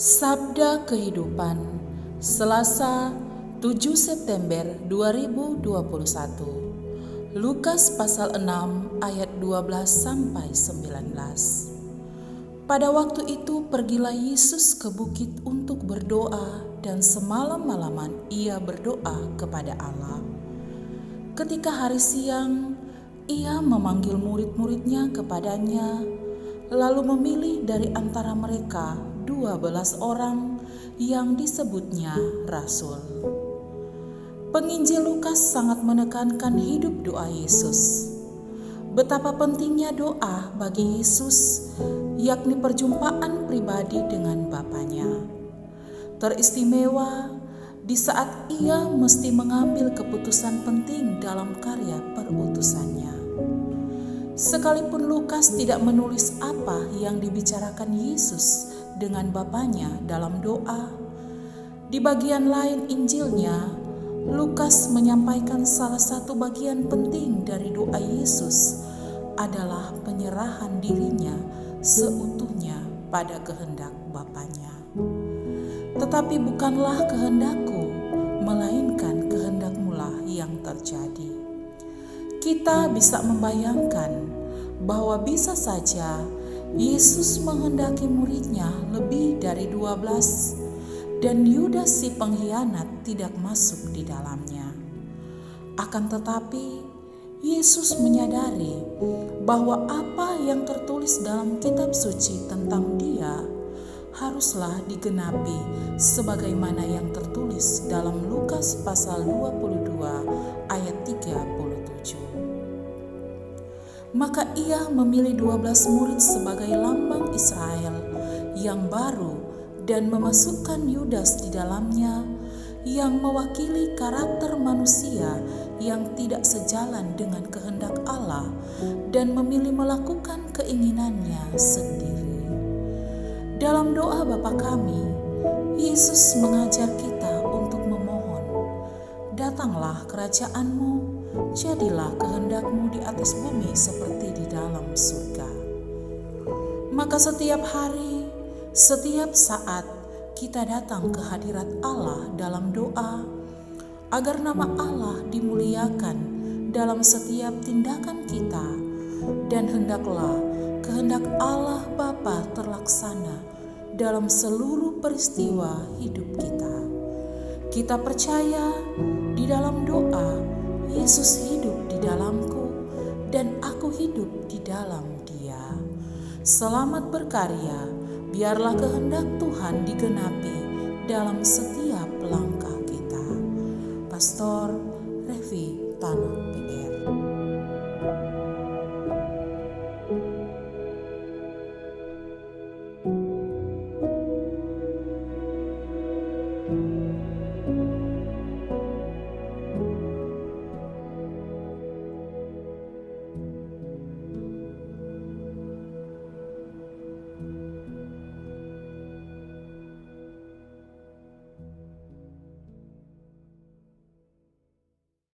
Sabda Kehidupan Selasa 7 September 2021 Lukas pasal 6 ayat 12 sampai 19 Pada waktu itu pergilah Yesus ke bukit untuk berdoa dan semalam-malaman ia berdoa kepada Allah. Ketika hari siang, ia memanggil murid-muridnya kepadanya, lalu memilih dari antara mereka dua belas orang yang disebutnya rasul. Penginjil Lukas sangat menekankan hidup doa Yesus. Betapa pentingnya doa bagi Yesus, yakni perjumpaan pribadi dengan Bapaknya. Teristimewa di saat ia mesti mengambil keputusan penting dalam karya perutusannya. Sekalipun Lukas tidak menulis apa yang dibicarakan Yesus dengan Bapaknya dalam doa, di bagian lain Injilnya, Lukas menyampaikan salah satu bagian penting dari doa Yesus adalah penyerahan dirinya seutuhnya pada kehendak Bapaknya. Tetapi bukanlah kehendakku, melainkan kehendakmulah yang terjadi. Kita bisa membayangkan bahwa bisa saja Yesus menghendaki muridnya lebih dari dua belas dan Yudas si pengkhianat tidak masuk di dalamnya. Akan tetapi, Yesus menyadari bahwa apa yang tertulis dalam kitab suci tentang dia haruslah digenapi sebagaimana yang tertulis dalam Lukas pasal 22 ayat 37. Maka ia memilih dua belas murid sebagai lambang Israel yang baru dan memasukkan Yudas di dalamnya yang mewakili karakter manusia yang tidak sejalan dengan kehendak Allah dan memilih melakukan keinginannya sendiri. Dalam doa Bapa kami, Yesus mengajar kita untuk memohon, "Datanglah kerajaanmu, jadilah kehendakmu di atas bumi seperti di dalam surga. Maka setiap hari, setiap saat kita datang ke hadirat Allah dalam doa, agar nama Allah dimuliakan dalam setiap tindakan kita, dan hendaklah kehendak Allah Bapa terlaksana dalam seluruh peristiwa hidup kita. Kita percaya di dalam doa Yesus hidup di dalamku dan aku hidup di dalam dia. Selamat berkarya, biarlah kehendak Tuhan digenapi dalam setiap langkah kita. Pastor Revi Tanah PR